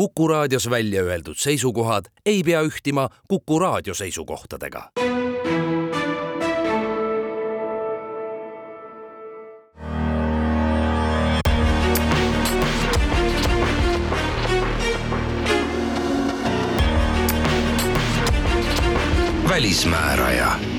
Kuku raadios välja öeldud seisukohad ei pea ühtima Kuku raadio seisukohtadega. välismääraja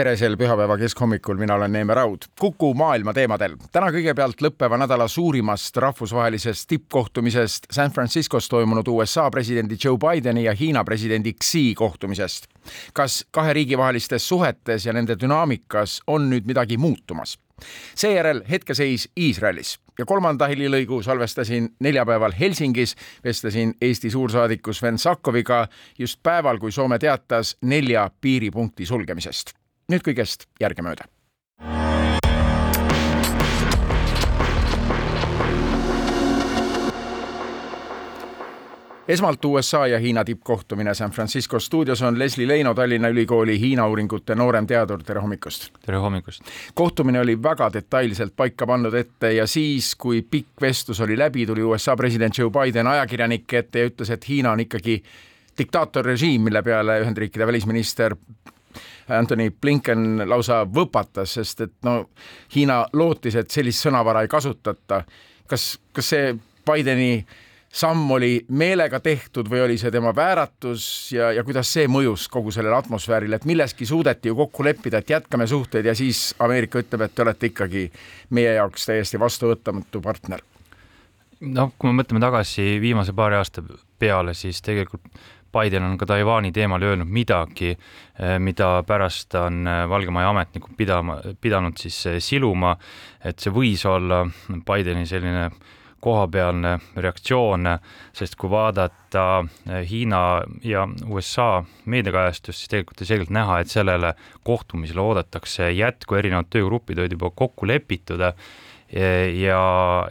tere sel pühapäeva keskhommikul, mina olen Neeme Raud. Kuku maailma teemadel. täna kõigepealt lõppeva nädala suurimast rahvusvahelisest tippkohtumisest San Franciscos toimunud USA presidendi Joe Bideni ja Hiina presidendi Xi kohtumisest. kas kahe riigi vahelistes suhetes ja nende dünaamikas on nüüd midagi muutumas? seejärel hetkeseis Iisraelis ja kolmanda helilõigu salvestasin neljapäeval Helsingis, vestlesin Eesti suursaadiku Sven Sakkoviga just päeval, kui Soome teatas nelja piiripunkti sulgemisest nüüd kõigest järgemööda esmalt USA ja Hiina tippkohtumine San Francisco stuudios on Leslie Leino, Tallinna Ülikooli Hiina uuringute nooremteadur, tere hommikust! tere hommikust! kohtumine oli väga detailselt paika pannud ette ja siis, kui pikk vestlus oli läbi, tuli USA president Joe Biden ajakirjanike ette ja ütles, et Hiina on ikkagi diktaatorrežiim, mille peale Ühendriikide välisminister Anthony Blinken lausa võpatas, sest et no Hiina lootis, et sellist sõnavara ei kasutata. kas, kas see Bideni samm oli meelega tehtud või oli see tema vääratus ja, ja kuidas see mõjus kogu sellele atmosfäärile, et milleski suudeti ju kokku leppida, et jätkame suhteid ja siis Ameerika ütleb, et te olete ikkagi meie jaoks täiesti vastuvõtamatu partner. noh, kui me mõtleme tagasi viimase paari aasta peale, siis tegelikult Biden on ka Taiwan'i teemal öelnud midagi, eh, mida pärast on eh, Valge Maja ametnikud pidama, pidanud siis eh, siluma, et see võis olla Bideni selline kohapealne reaktsioon, sest kui vaadata Hiina ja USA meediakajastust, siis tegelikult on selgelt näha, et sellele kohtumisele oodatakse jätku, erinevad töögrupid olid juba kokku lepitud ja,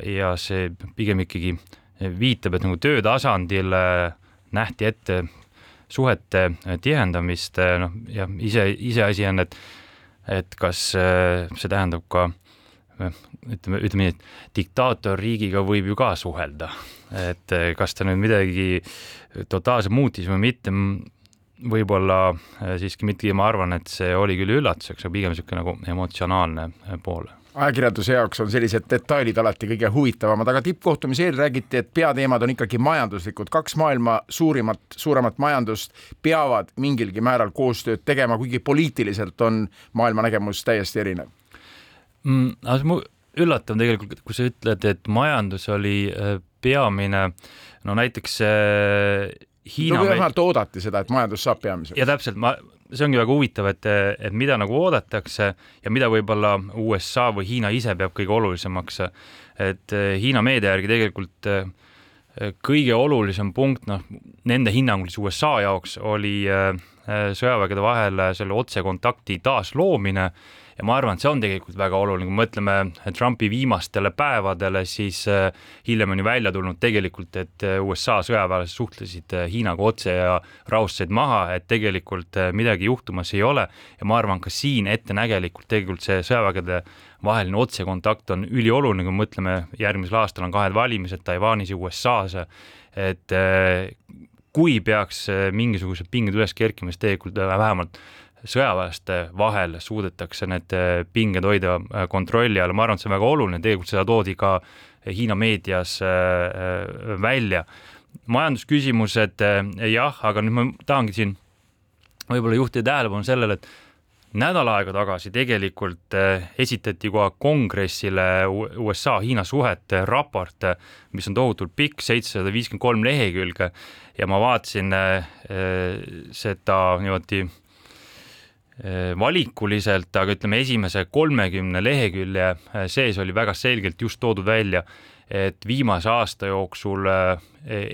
ja see pigem ikkagi viitab, et nagu töötasandil nähti ette suhete tihendamist, noh ja ise, iseasi on, et et kas äh, see tähendab ka ütleme, ütleme nii, et diktaatorriigiga võib ju ka suhelda, et kas ta nüüd midagi totaalselt muutis või mitte, võib-olla siiski mitte, ma arvan, et see oli küll üllatuseks, aga pigem niisugune nagu emotsionaalne pool ajakirjanduse jaoks on sellised detailid alati kõige huvitavamad, aga tippkohtumise eel räägiti, et peateemad on ikkagi majanduslikud, kaks maailma suurimat, suuremat majandust peavad mingilgi määral koostööd tegema, kuigi poliitiliselt on maailma nägemus täiesti erinev mm,. aga mu üllatav tegelikult, kui sa ütled, et majandus oli äh, peamine, no näiteks äh, Hiina no vähemalt oodati seda, et majandus saab peamiseks. ja täpselt, ma see ongi väga huvitav, et, et mida nagu oodatakse ja mida võib-olla USA või Hiina ise peab kõige olulisemaks. et eh, Hiina meedia järgi tegelikult eh, kõige olulisem punkt, noh, nende hinnangul siis USA jaoks oli eh, sõjavägede vahel selle otsekontakti taasloomine. Ja ma arvan, et see on tegelikult väga oluline, kui mõtleme Trumpi viimastele päevadele, siis äh, hiljem on ju välja tulnud tegelikult, et äh, USA sõjaväelased suhtlesid äh, Hiinaga otse ja rahustasid maha, et tegelikult midagi juhtumas ei ole. Ja ma arvan, ka siin ettenägelikult tegelikult see sõjavägede vaheline otsekontakt on ülioluline, kui mõtleme, järgmisel aastal on kahed valimised Taiwanis ja USA-s, et kui peaks mingisugused pinged üles kerkima, siis tegelikult vähemalt sõjaväelaste vahel suudetakse need äh, pinged hoida kontrolli all, ma arvan, et see on väga oluline, tegelikult seda toodi ka Hiina meedias välja. majandusküsimused jah, aga nüüd ma tahangi siin võib-olla juhtida tähelepanu sellele, et nädal aega tagasi tegelikult esitati kohe kongressile USA-Hiina suhete raport, mis on tohutult pikk, seitsesada viiskümmend kolm lehekülge ja ma vaatasin seda niimoodi valikuliselt, aga ütleme, esimese kolmekümne lehekülje sees oli väga selgelt just toodud välja, et viimase aasta jooksul äh,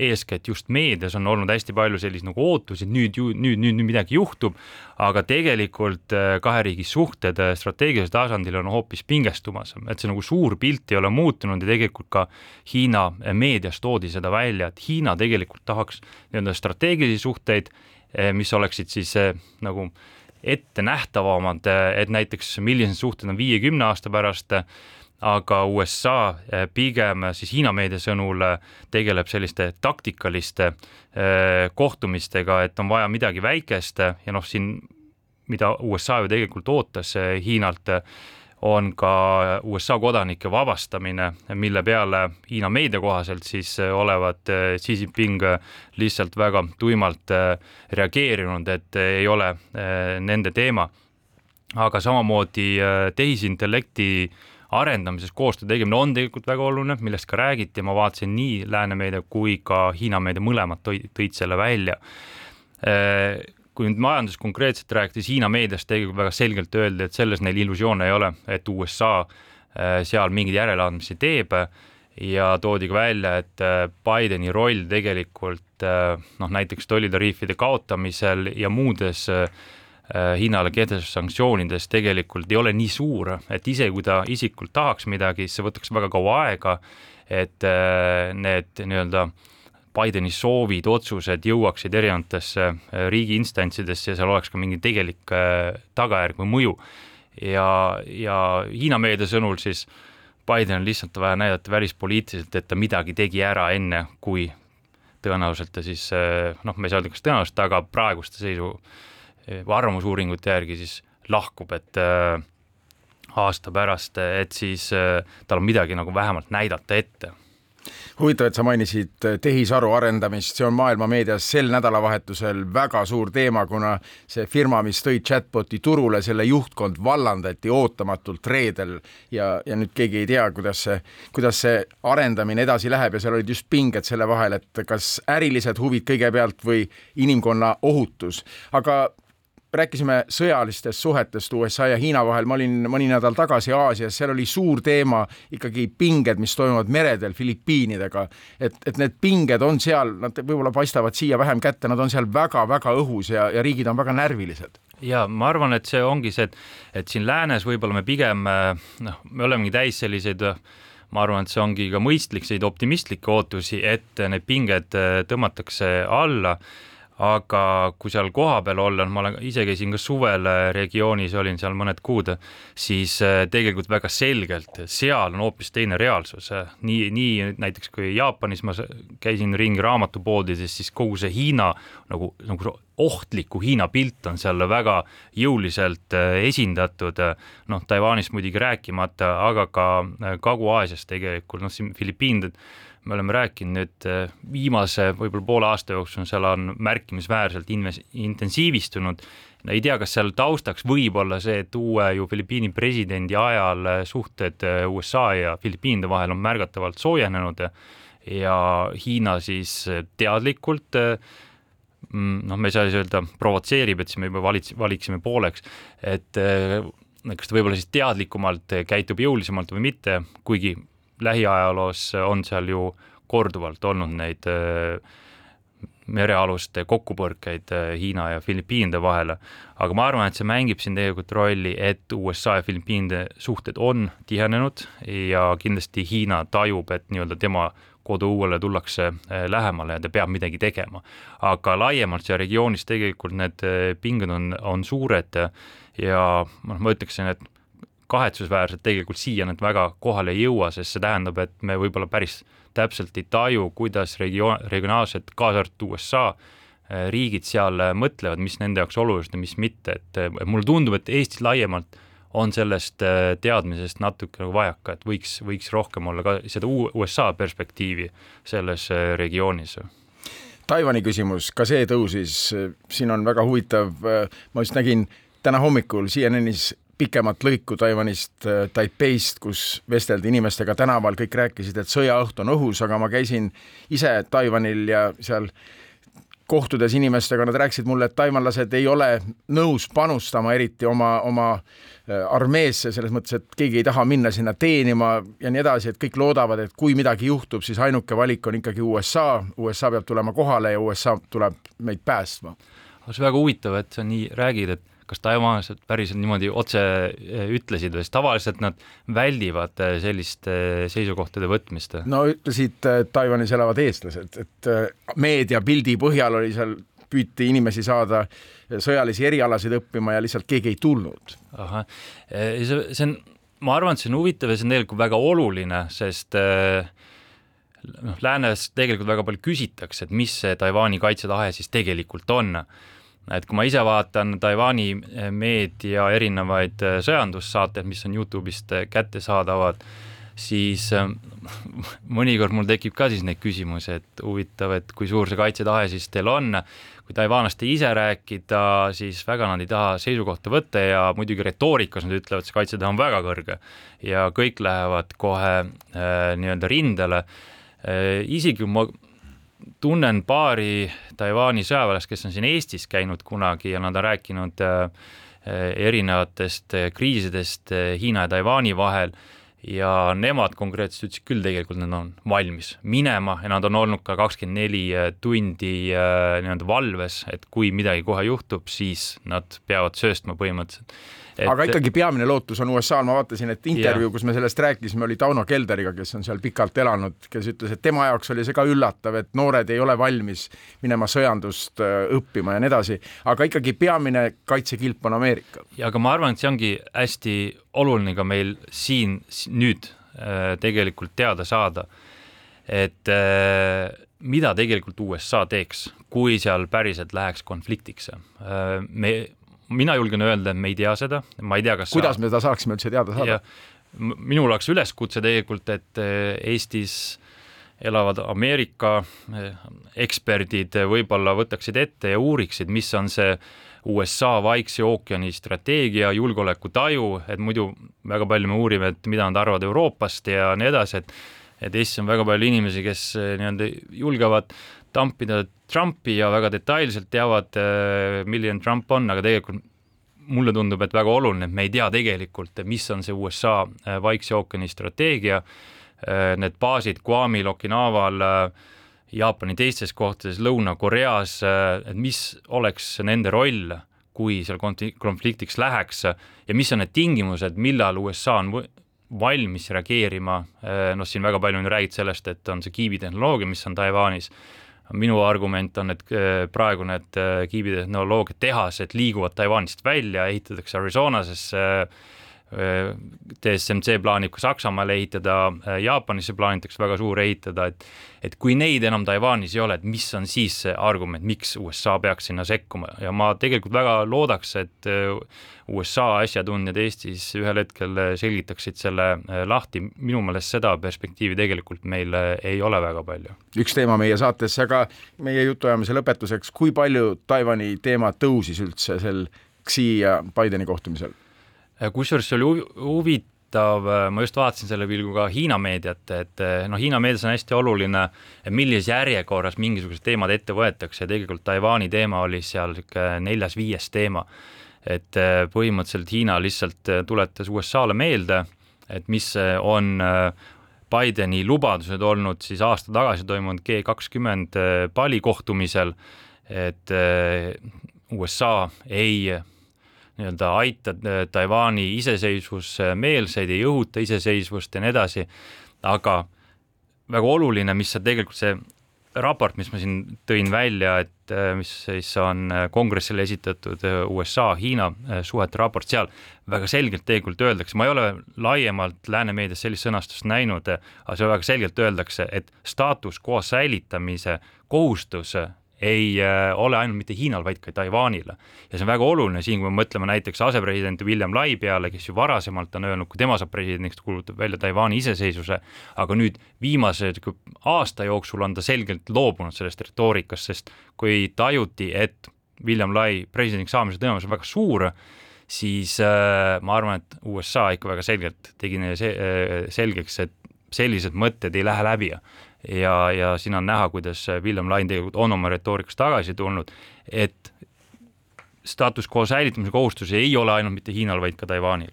eeskätt just meedias on olnud hästi palju selliseid nagu ootusi, et nüüd nüüd, nüüd, nüüd midagi juhtub, aga tegelikult kahe riigi suhted strateegilisel tasandil on hoopis pingestumas, et see nagu suur pilt ei ole muutunud ja tegelikult ka Hiina meedias toodi seda välja, et Hiina tegelikult tahaks nii-öelda strateegilisi suhteid, mis oleksid siis nagu äh, ettenähtavamad, et näiteks millised suhted on viiekümne aasta pärast aga USA pigem siis Hiina meedia sõnul tegeleb selliste taktikaliste kohtumistega, et on vaja midagi väikest ja noh, siin mida USA ju tegelikult ootas Hiinalt, on ka USA kodanike vabastamine, mille peale Hiina meedia kohaselt siis olevat Xi Jinping lihtsalt väga tuimalt reageerinud, et ei ole nende teema. aga samamoodi tehisintellekti arendamises koostöö tegemine on tegelikult väga oluline, millest ka räägiti, ma vaatasin nii lääne meedia kui ka Hiina meedia, mõlemad tõid, tõid selle välja. Kui nüüd majandusest konkreetselt rääkida, siis Hiina meedias tegelikult väga selgelt öeldi, et selles neil illusioone ei ole, et USA äh, seal mingeid järeleandmisi teeb. Ja toodi ka välja, et äh, Bideni roll tegelikult äh, noh, näiteks tollitariifide kaotamisel ja muudes Hiinale kehtestatud sanktsioonides tegelikult ei ole nii suur, et isegi kui ta isikult tahaks midagi, siis see võtaks väga kaua aega, et need nii-öelda äh, Bideni soovid, otsused jõuaksid erinevatesse äh, riigi instantsidesse ja seal oleks ka mingi tegelik äh, tagajärg või mõju. ja, ja Hiina meedia sõnul siis Biden on lihtsalt vaja näidata välispoliitiliselt, et ta midagi tegi ära enne, kui tõenäoliselt ta siis äh, noh, me ei saa öelda, kas tõenäoliselt, aga praeguste seisu arvamusuuringute järgi siis lahkub, et aasta pärast, et siis tal on midagi nagu vähemalt näidata ette. Huvitav, et sa mainisid äh, tehisaru arendamist, see on maailma meedias sel nädalavahetusel väga suur teema, kuna see firma, mis tõi chatboti turule, selle juhtkond vallandati ootamatult reedel. Ja, ja nüüd keegi ei tea, kuidas see, kuidas see arendamine edasi läheb ja seal olid just pinged selle vahel, et kas ärilised huvid kõigepealt või inimkonna ohutus, aga rääkisime sõjalistest suhetest USA ja Hiina vahel, ma olin mõni nädal tagasi Aasias, seal oli suur teema ikkagi pinged, mis toimuvad meredel Filipiinidega. et, et need pinged on seal, nad võib-olla paistavad siia vähem kätte, nad on seal väga-väga õhus ja, ja riigid on väga närvilised. Ja ma arvan, et see ongi see, et, et siin läänes võib-olla me pigem noh, me olemegi täis selliseid ma arvan, et see ongi ka mõistlik, selliseid optimistlikke ootusi, et need pinged tõmmatakse alla aga kui seal kohapeal olla, ma olen, ise käisin ka suvel äh, regioonis, olin seal mõned kuud, siis äh, tegelikult väga selgelt seal on hoopis teine reaalsus. nii, nii näiteks kui Jaapanis ma käisin ringi raamatupoodides, siis kogu see Hiina nagu, nagu ohtliku Hiina pilt on seal väga jõuliselt äh, esindatud, noh, Taiwanist muidugi rääkimata, aga ka Kagu-Aasias tegelikult, noh, siin Filipiinid me oleme rääkinud nüüd eh, viimase võib-olla poole aasta jooksul, seal on märkimisväärselt inves-, intensiivistunud, ei tea, kas seal taustaks võib olla see, et uue ju Filipiini presidendi ajal eh, suhted eh, USA ja Filipiinide vahel on märgatavalt soojenenud ja Hiina siis teadlikult mm, noh, me ei saa siis öelda provotseerib, et siis me juba valits-, valiksime pooleks, et kas ta võib-olla siis teadlikumalt käitub jõulisemalt või mitte, kuigi lähiajaloos on seal ju korduvalt olnud neid äh, merealuste kokkupõrkeid äh, Hiina ja Filipiinide vahele, aga ma arvan, et see mängib siin tegelikult rolli, et USA ja Filipiinide suhted on tihenenud ja kindlasti Hiina tajub, et nii-öelda tema koduõuele tullakse äh, lähemale ja ta peab midagi tegema. aga laiemalt seal regioonis tegelikult need pinged on, on suured ja noh, ma ütleksin, et kahetsusväärselt tegelikult siia nad väga kohale ei jõua, sest see tähendab, et me võib-olla päris täpselt ei taju, kuidas regioon, regionaalselt, kaasa arvatud USA, äh, riigid seal äh, mõtlevad, mis nende jaoks olulised ja mis mitte, et äh, mulle tundub, et Eestis laiemalt on sellest teadmisest natuke nagu vajaka, et võiks, võiks rohkem olla ka seda USA perspektiivi selles regioonis. Taiwan'i küsimus, ka see tõusis, siin on väga huvitav, ma just nägin täna hommikul CNN-is pikemat lõiku Taiwanist, äh, Taipeist, kus vesteldi inimestega tänaval, kõik rääkisid, et sõjaõht on õhus, aga ma käisin ise Taiwanil ja seal kohtudes inimestega, nad rääkisid mulle, et taiwanlased ei ole nõus panustama eriti oma, oma äh, armeesse, selles mõttes, et keegi ei taha minna sinna teenima ja nii edasi, et kõik loodavad, et kui midagi juhtub, siis ainuke valik on ikkagi USA, USA peab tulema kohale ja USA tuleb meid päästma. see on väga huvitav, et sa nii räägid, et kas taiwanlased päriselt niimoodi otse eh, ütlesid või, sest tavaliselt nad väldivad eh, selliste eh, seisukohtade võtmist? no ütlesid Taiwanis elavad eestlased, et meediapildi põhjal oli seal, püüti inimesi saada sõjalisi erialasid õppima ja lihtsalt keegi ei tulnud. ahah, see, see on ma arvan, et see on huvitav ja see on tegelikult väga oluline, sest noh, läänes tegelikult väga palju küsitakse, et mis see Taiwan'i kaitsetahe siis tegelikult on. Et kui ma ise vaatan Taiwan'i meedia erinevaid sõjandussaateid, mis on Youtube'ist kättesaadavad, siis mõnikord mul tekib ka siis neid küsimusi, et huvitav, et kui suur see kaitsetahe siis teil on kui taiwanlaste ise rääkida, siis väga nad ei taha seisukohta võtta ja muidugi retoorikas nad ütlevad, see kaitsetahe on väga kõrge ja kõik lähevad kohe äh, nii-öelda rindele äh,. isegi ma tunnen paari Taiwan'i sõjaväelast, kes on siin Eestis käinud kunagi ja nad on rääkinud äh, erinevatest kriisidest äh, Hiina ja Taiwan'i vahel ja nemad konkreetselt ütlesid küll tegelikult, nad on valmis minema ja nad on olnud ka kakskümmend neli äh, tundi äh, nii-öelda valves, et kui midagi kohe juhtub, siis nad peavad sööstma põhimõtteliselt et.... aga ikkagi peamine lootus on USA-l, ma vaatasin, et intervjuu, kus me sellest rääkisime, oli Tauno Kelderiga, kes on seal pikalt elanud, kes ütles, et tema jaoks oli see ka üllatav, et noored ei ole valmis minema sõjandust äh, õppima ja nii edasi, aga ikkagi peamine kaitsekilp on Ameerika. ja aga ma arvan, et see ongi hästi oluline ka meil siin nüüd äh, tegelikult teada saada, et äh, mida tegelikult USA teeks, kui seal päriselt läheks konfliktiks. me mina julgen öelda, et me ei tea seda, ma ei tea, kas kuidas sa... me seda saaksime üldse teada saada? minul oleks üleskutse tegelikult, et eh, Eestis elavad Ameerika eh, eksperdid võib-olla võtaksid ette ja uuriksid, mis on see USA Vaikse ookeani strateegia, julgeolekutaju, et muidu väga palju me uurime, et mida nad arvavad Euroopast ja nii edasi, et et Eestis on väga palju inimesi, kes eh, nii-öelda julgevad tampida Trumpi ja väga detailselt teavad, äh, milline Trump on, aga tegelikult mulle tundub, et väga oluline, et me ei tea tegelikult, mis on see USA äh, Vaikse ookeani strateegia, äh, need baasid Guamil, Okinaval, Jaapani teistes kohtades, Lõuna-Koreas, et mis oleks nende roll, kui seal konfliktiks läheks ja mis on need tingimused, millal USA on valmis reageerima, noh, siin väga palju on räägitud sellest, et on see kiibitehnoloogia, mis on Taiwanis minu argument on, et äh, praegu need äh, kiibitehnoloogia tehased liiguvad Taiwanist välja, ehitatakse Arizonasesse, äh, TSMC plaanib ka Saksamaale ehitada, Jaapanisse plaanitakse väga suur ehitada, et et kui neid enam Taiwanis ei ole, et mis on siis see argument, miks USA peaks sinna sekkuma ja ma tegelikult väga loodaks, et USA asjatundjad Eestis ühel hetkel selgitaksid selle äh, lahti, minu meelest seda perspektiivi tegelikult meil äh, ei ole väga palju. üks teema meie saates, aga meie jutuajamise lõpetuseks, kui palju Taiwan'i teema tõusis üldse sel Xi ja Bideni kohtumisel? Äh, kusjuures see oli huvitav, ma just vaatasin selle pilguga Hiina meediat, et noh, Hiina meedias on hästi oluline, millises järjekorras mingisugused teemad ette võetakse. Ja tegelikult Taiwan'i teema oli seal niisugune neljas-viies teema. Et äh, põhimõtteliselt Hiina lihtsalt äh, tuletas USA-le meelde, et mis äh, on Bideni lubadused olnud siis aasta tagasi toimunud G kakskümmend Bali kohtumisel, et USA ei nii-öelda aita Taiwan'i iseseisvusmeelseid, ei õhuta iseseisvust ja nii edasi, aga väga oluline, mis see tegelikult see raport, mis ma siin tõin välja, et äh, mis siis on äh, kongressile esitatud äh, USA-Hiina suhete raport, seal väga selgelt tegelikult öeldakse, ma ei ole laiemalt lääne meedias sellist sõnastust näinud, aga seal väga selgelt öeldakse, et staatus quo säilitamise kohustus ei äh, ole ainult mitte Hiinal, vaid ka Taiwanile. ja see on väga oluline siin, kui me mõtleme näiteks asepresident William Lai peale, kes ju varasemalt on öelnud, kui tema saab presidendiks, kuulutab välja Taiwan'i iseseisvuse, aga nüüd viimase aasta jooksul on ta selgelt loobunud sellest retoorikast, sest kui tajuti, et William Lai presidendiks saamise tõenäosus on väga suur, siis äh, ma arvan, et USA ikka väga selgelt tegi neile se äh, selgeks, et sellised mõtted ei lähe läbi ja, ja siin on näha, kuidas William Lain tegelikult on oma retoorikast tagasi tulnud, et status quo säilitamise kohustus ei ole ainult mitte Hiinal, vaid ka Taiwanil.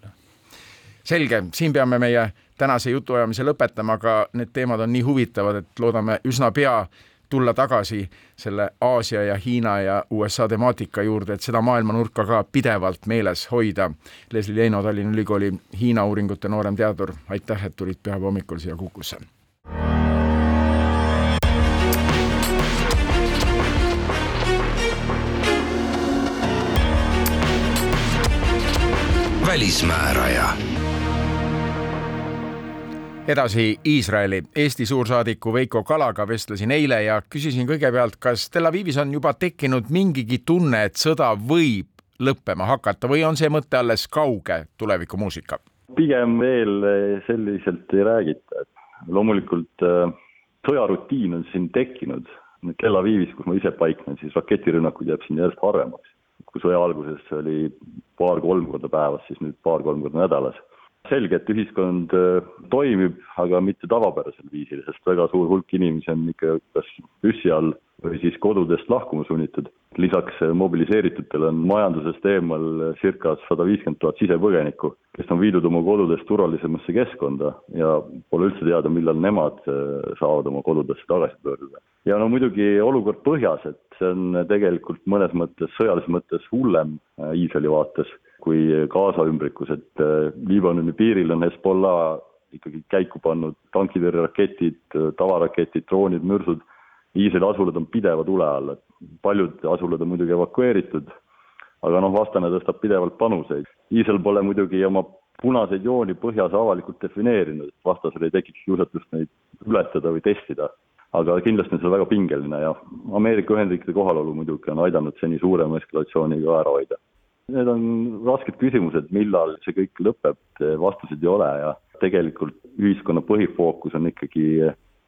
selge, siin peame meie tänase jutuajamise lõpetama, aga need teemad on nii huvitavad, et loodame üsna pea tulla tagasi selle Aasia ja Hiina ja USA temaatika juurde, et seda maailmanurka ka pidevalt meeles hoida. Leslie Leino, Tallinna Ülikooli Hiina uuringute nooremteadur, aitäh, et tulid pühapäeva hommikul siia Kukusse välismääraja edasi Iisraeli. Eesti suursaadiku Veiko Kalaga vestlesin eile ja küsisin kõigepealt, kas Tel Avivis on juba tekkinud mingigi tunne, et sõda võib lõppema hakata või on see mõte alles kauge tulevikumuusika? pigem veel selliselt ei räägita, et loomulikult äh, sõjarutiin on siin tekkinud. Tel Avivis, kus ma ise paiknen, siis raketirünnakuid jääb siin järjest harvemaks. Kui sõja alguses oli paar-kolm korda päevas, siis nüüd paar-kolm korda nädalas. Selge, et ühiskond äh, toimib, aga mitte tavapärasel viisil, sest väga suur hulk inimesi on ikka kas püssi all või siis kodudest lahkuma sunnitud. lisaks äh, mobiliseeritutele on majandusest eemal äh, circa sada viiskümmend tuhat sisepõgenikku, kes on viidud oma kodudest turvalisemasse keskkonda ja pole üldse teada, millal nemad saavad oma kodudesse tagasi pöörduda. ja no muidugi olukord põhjas, et see on tegelikult mõnes mõttes, sõjalises mõttes hullem Iisraeli vaates kui Gaza ümbrikus, et äh, Liibanoni piiril on Hezbollah ikkagi käiku pannud tankitõrjeraketid, tavaraketid, droonid, mürsud. Iisraeli asulad on pideva tule all, et paljud asulad on muidugi evakueeritud, aga noh, vastane tõstab pidevalt panuseid. Iisrael pole muidugi oma punaseid jooni põhjas avalikult defineerinud, et vastasel ei tekiks kiusatust neid ületada või testida. aga kindlasti on see väga pingeline ja Ameerika Ühendriikide kohalolu muidugi on aidanud seni suurema eskalatsiooni ka ära hoida Need on rasked küsimused, millal see kõik lõpeb, vastuseid ei ole ja tegelikult ühiskonna põhifookus on ikkagi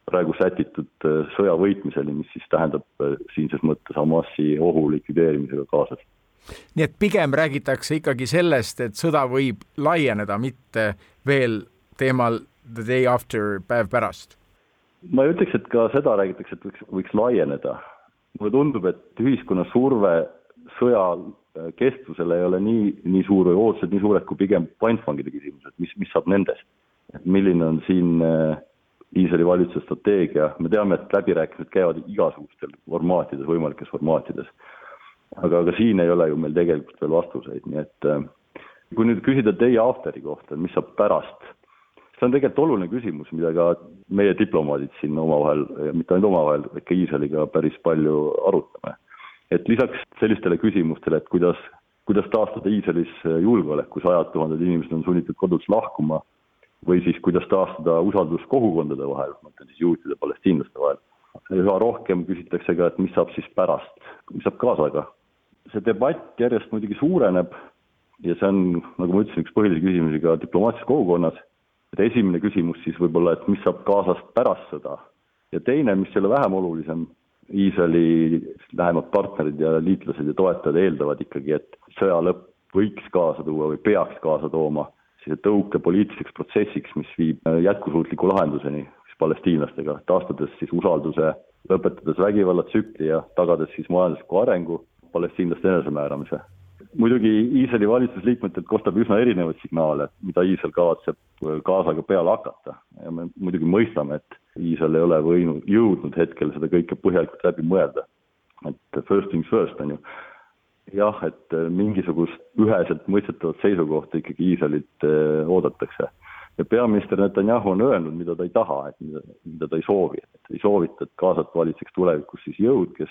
praegu sätitud sõja võitmiseni, mis siis tähendab siinses mõttes Hamasi ohu likvideerimisega kaasas. nii et pigem räägitakse ikkagi sellest, et sõda võib laieneda, mitte veel teemal the day after, päev pärast? ma ei ütleks, et ka seda räägitakse, et võiks, võiks laieneda. mulle tundub, et ühiskonna surve sõja Äh, kestvusele ei ole nii, nii suur või ootused nii suured kui pigem pantvangide küsimus, et mis, mis saab nendest. et milline on siin äh, Iisraeli valitsuse strateegia, me teame, et läbirääkimised käivad igasugustel formaatides, võimalikes formaatides. aga, aga siin ei ole ju meil tegelikult veel vastuseid, nii et äh, kui nüüd küsida teie after'i kohta, mis saab pärast, see on tegelikult oluline küsimus, mida ka meie diplomaadid siin omavahel, mitte ainult omavahel, vaid ka Iisraeliga päris palju arutame et lisaks sellistele küsimustele, et kuidas, kuidas taastada Iisraelis julgeolek, kui sajad tuhanded inimesed on sunnitud kodust lahkuma, või siis kuidas taastada usaldus kogukondade vahel, ma mõtlen siis juutide palestiinlaste vahel. üha rohkem küsitakse ka, et mis saab siis pärast, mis saab Gazaga. see debatt järjest muidugi suureneb ja see on, nagu ma ütlesin, üks põhilisi küsimusi ka diplomaatilises kogukonnas, et esimene küsimus siis võib-olla, et mis saab Gazast pärast sõda ja teine, mis ei ole vähem olulisem, Iisraeli lähemad partnerid ja liitlased ja toetajad eeldavad ikkagi, et sõja lõpp võiks kaasa tuua või peaks kaasa tooma sellise tõuke poliitiliseks protsessiks, mis viib jätkusuutliku lahenduseni siis palestiinlastega, taastades siis usalduse, lõpetades vägivallatsükli ja tagades siis majandusliku arengu, palestiinlaste enesemääramise muidugi Iisraeli valitsusliikmetelt kostab üsna erinevaid signaale, mida Iisrael kavatseb Gazaga peale hakata ja me muidugi mõistame, et Iisrael ei ole võinud, jõudnud hetkel seda kõike põhjalikult läbi mõelda. et first things first on ju. Jah, et mingisugust üheselt mõistetavat seisukohta ikkagi Iisraelilt eh, oodatakse. ja peaminister Netanyahu on öelnud, mida ta ei taha, et mida, mida ta ei soovi, et ei soovita, et Gazat valitseks tulevikus siis jõud, kes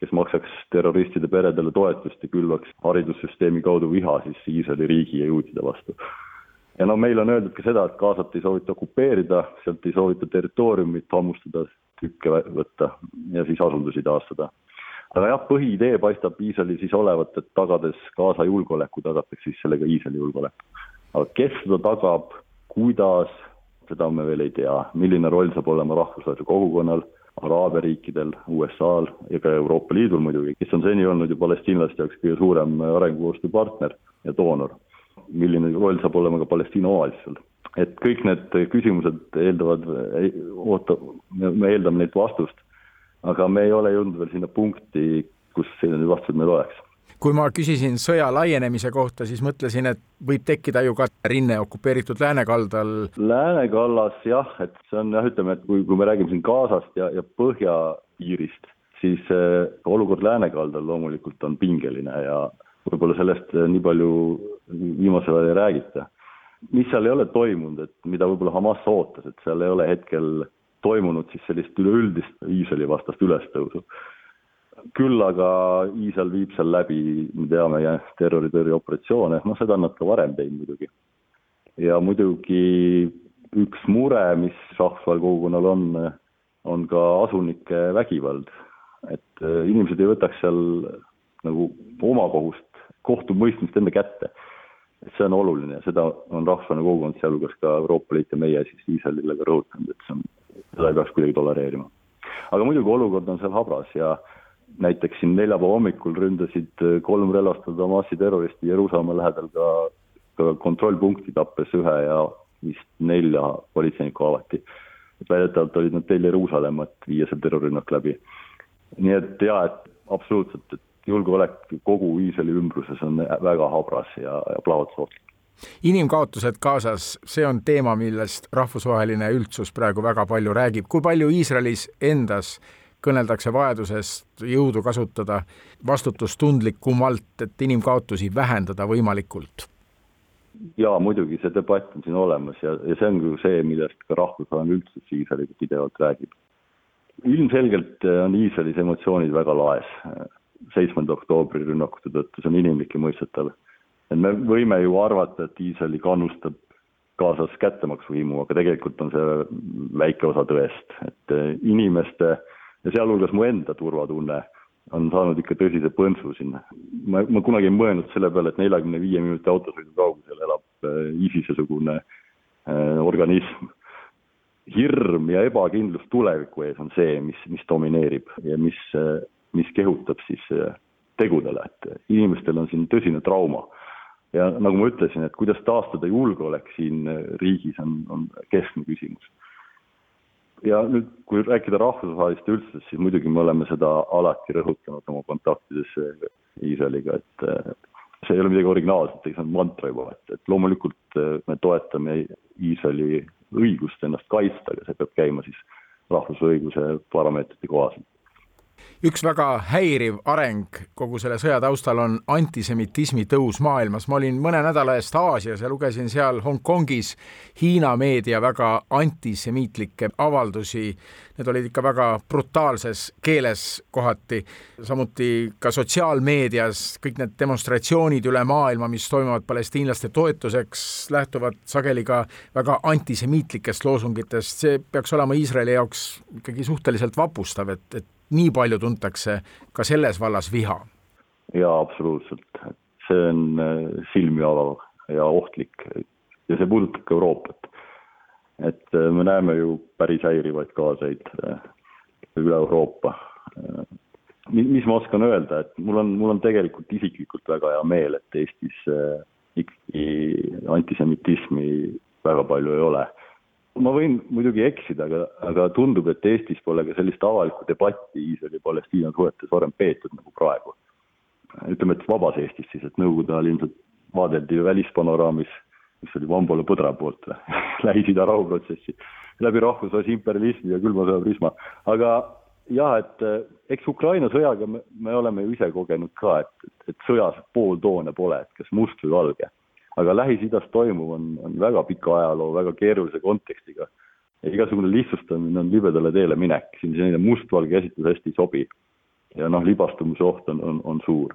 kes maksaks terroristide peredele toetust ja külvaks haridussüsteemi kaudu viha siis Iisraeli riigi ja juutide vastu. ja no meil on öeldud ka seda, et Gazat ei soovita okupeerida, sealt ei soovita territooriumit hammustada, tükke võtta ja siis asundusi taastada. Aga jah, põhiidee paistab Iisraeli siis olevat, et tagades Gaza julgeoleku, tagatakse siis sellega Iisraeli julgeolek. aga kes seda tagab, kuidas, seda me veel ei tea, milline roll saab olema rahvusvahelisel kogukonnal Araabia riikidel, USA-l ja ka Euroopa Liidul muidugi, kes on seni olnud ju palestiinlaste jaoks kõige suurem arengukoostöö partner ja doonor. milline roll saab olema ka Palestiina omavalitsusel. et kõik need küsimused eeldavad, oota, me eeldame neilt vastust, aga me ei ole jõudnud veel sinna punkti, kus selline vastused meil oleks kui ma küsisin sõja laienemise kohta, siis mõtlesin, et võib tekkida ju ka rinne okupeeritud läänekaldal. läänekallas jah, et see on jah, ütleme, et kui, kui me räägime siin Gazast ja, ja põhjapiirist, siis äh, olukord läänekaldal loomulikult on pingeline ja võib-olla sellest äh, nii palju viimasel ajal ei räägita. mis seal ei ole toimunud, et mida võib-olla Hamas ootas, et seal ei ole hetkel toimunud siis sellist üleüldist Iisraeli vastast ülestõusu küll aga Iisrael viib seal läbi, me teame, terroritõrjeoperatsioone, noh, seda on nad ka varem teinud muidugi. ja muidugi üks mure, mis rahvusvahelisel kogukonnal on, on ka asunike vägivald. et inimesed ei võtaks seal nagu omakohust kohtumõistmist enda kätte. et see on oluline ja seda on rahvusvaheline kogukond, sealhulgas ka Euroopa Liit ja meie siis Iisraelile ka rõhutanud, et see on, seda ei peaks kuidagi tolereerima. aga muidugi olukord on seal habras ja näiteks siin neljapäeva hommikul ründasid kolm relvastatud Hamasi terroristi Jeruusalemma lähedal ka, ka kontrollpunkti, tappes ühe ja vist nelja politseinikku avati. et väidetavalt olid nad teel Jeruusalemma, et viia see terrorirünnak läbi. nii et jaa, et absoluutselt, et julgeolek kogu Iisraeli ümbruses on väga habras ja, ja plahvatusohtlik inimkaotused Gazas, see on teema, millest rahvusvaheline üldsus praegu väga palju räägib. kui palju Iisraelis endas kõneldakse vajadusest jõudu kasutada vastutustundlikumalt, et inimkaotusi vähendada võimalikult? jaa, muidugi, see debatt on siin olemas ja, ja see on ju see, millest ka rahvusvaheline üldsus Iisraeliga pidevalt räägib. ilmselgelt on Iisraelis emotsioonid väga laes seitsmenda oktoobri rünnakute tõttu, see on inimlik ja mõistetav. Et me võime ju arvata, et Iisraeli kannustab kaasas kättemaksuhimu, aga tegelikult on see väike osa tõest, et eh, inimeste ja sealhulgas mu enda turvatunne on saanud ikka tõsise põntsu sinna. ma, ma kunagi ei mõelnud selle peale, et neljakümne viie minuti autosõidu kaugusel elab eh, ISISe-sugune äh, organism. hirm ja ebakindlus tuleviku ees on see, mis, mis domineerib ja mis mis kehutab siis tegudele, et inimestel on siin tõsine trauma. Ja nagu ma ütlesin, et kuidas taastada julgeolek siin äh, riigis, on, on keskne küsimus. ja nüüd, kui rääkida rahvusvahelist üldsusest, siis muidugi me oleme seda alati rõhutanud oma kontaktides äh, Iisraeliga, et see ei ole midagi originaalset, see on mantra juba, et, et loomulikult me toetame Iisraeli õigust ennast kaitsta, aga see peab käima siis rahvusõiguse parameetrite kohaselt üks väga häiriv areng kogu selle sõja taustal on antisemitismi tõus maailmas. ma olin mõne nädala eest Aasias ja lugesin seal Hongkongis Hiina meedia väga antisemiitlikke avaldusi. Need olid ikka väga brutaalses keeles kohati, samuti ka sotsiaalmeedias kõik need demonstratsioonid üle maailma, mis toimuvad palestiinlaste toetuseks, lähtuvad sageli ka väga antisemiitlikest loosungitest. see peaks olema Iisraeli jaoks ikkagi suhteliselt vapustav, et, et nii palju tuntakse ka selles vallas viha. jaa, absoluutselt, see on äh, silmi avav ja ohtlik ja see puudutab ka Euroopat. et äh, me näeme ju päris häirivaid kaasaid äh, üle Euroopa. mis ma oskan öelda, et mul on, mul on tegelikult isiklikult väga hea meel, et Eestis ikkagi antisemitismi väga palju ei ole ma võin muidugi eksida, aga, aga tundub, et Eestis pole ka sellist avalikku debatti Iisraeli-Palestiina suhetes varem peetud nagu praegu. ütleme, et vabas Eestis siis, et Nõukogude ajal ilmselt vaadeldi välispanoraamis, mis oli Vambole põdra poolt Lähis-Ida rahuprotsessi, läbi rahvusvahelise imperialismi ja külma sõja prisma, aga jah, et eh, eks Ukraina sõjaga me, me oleme ju ise kogenud ka, et, et sõjas pooltoone pole, et kas must või valge aga Lähis-Idas toimuv on, on väga pika ajaloo, väga keerulise kontekstiga. ja igasugune lihtsustamine on libedale teele minek, siin selline mustvalge käsitlus hästi ei sobi. ja noh, libastumise oht on, on, on suur.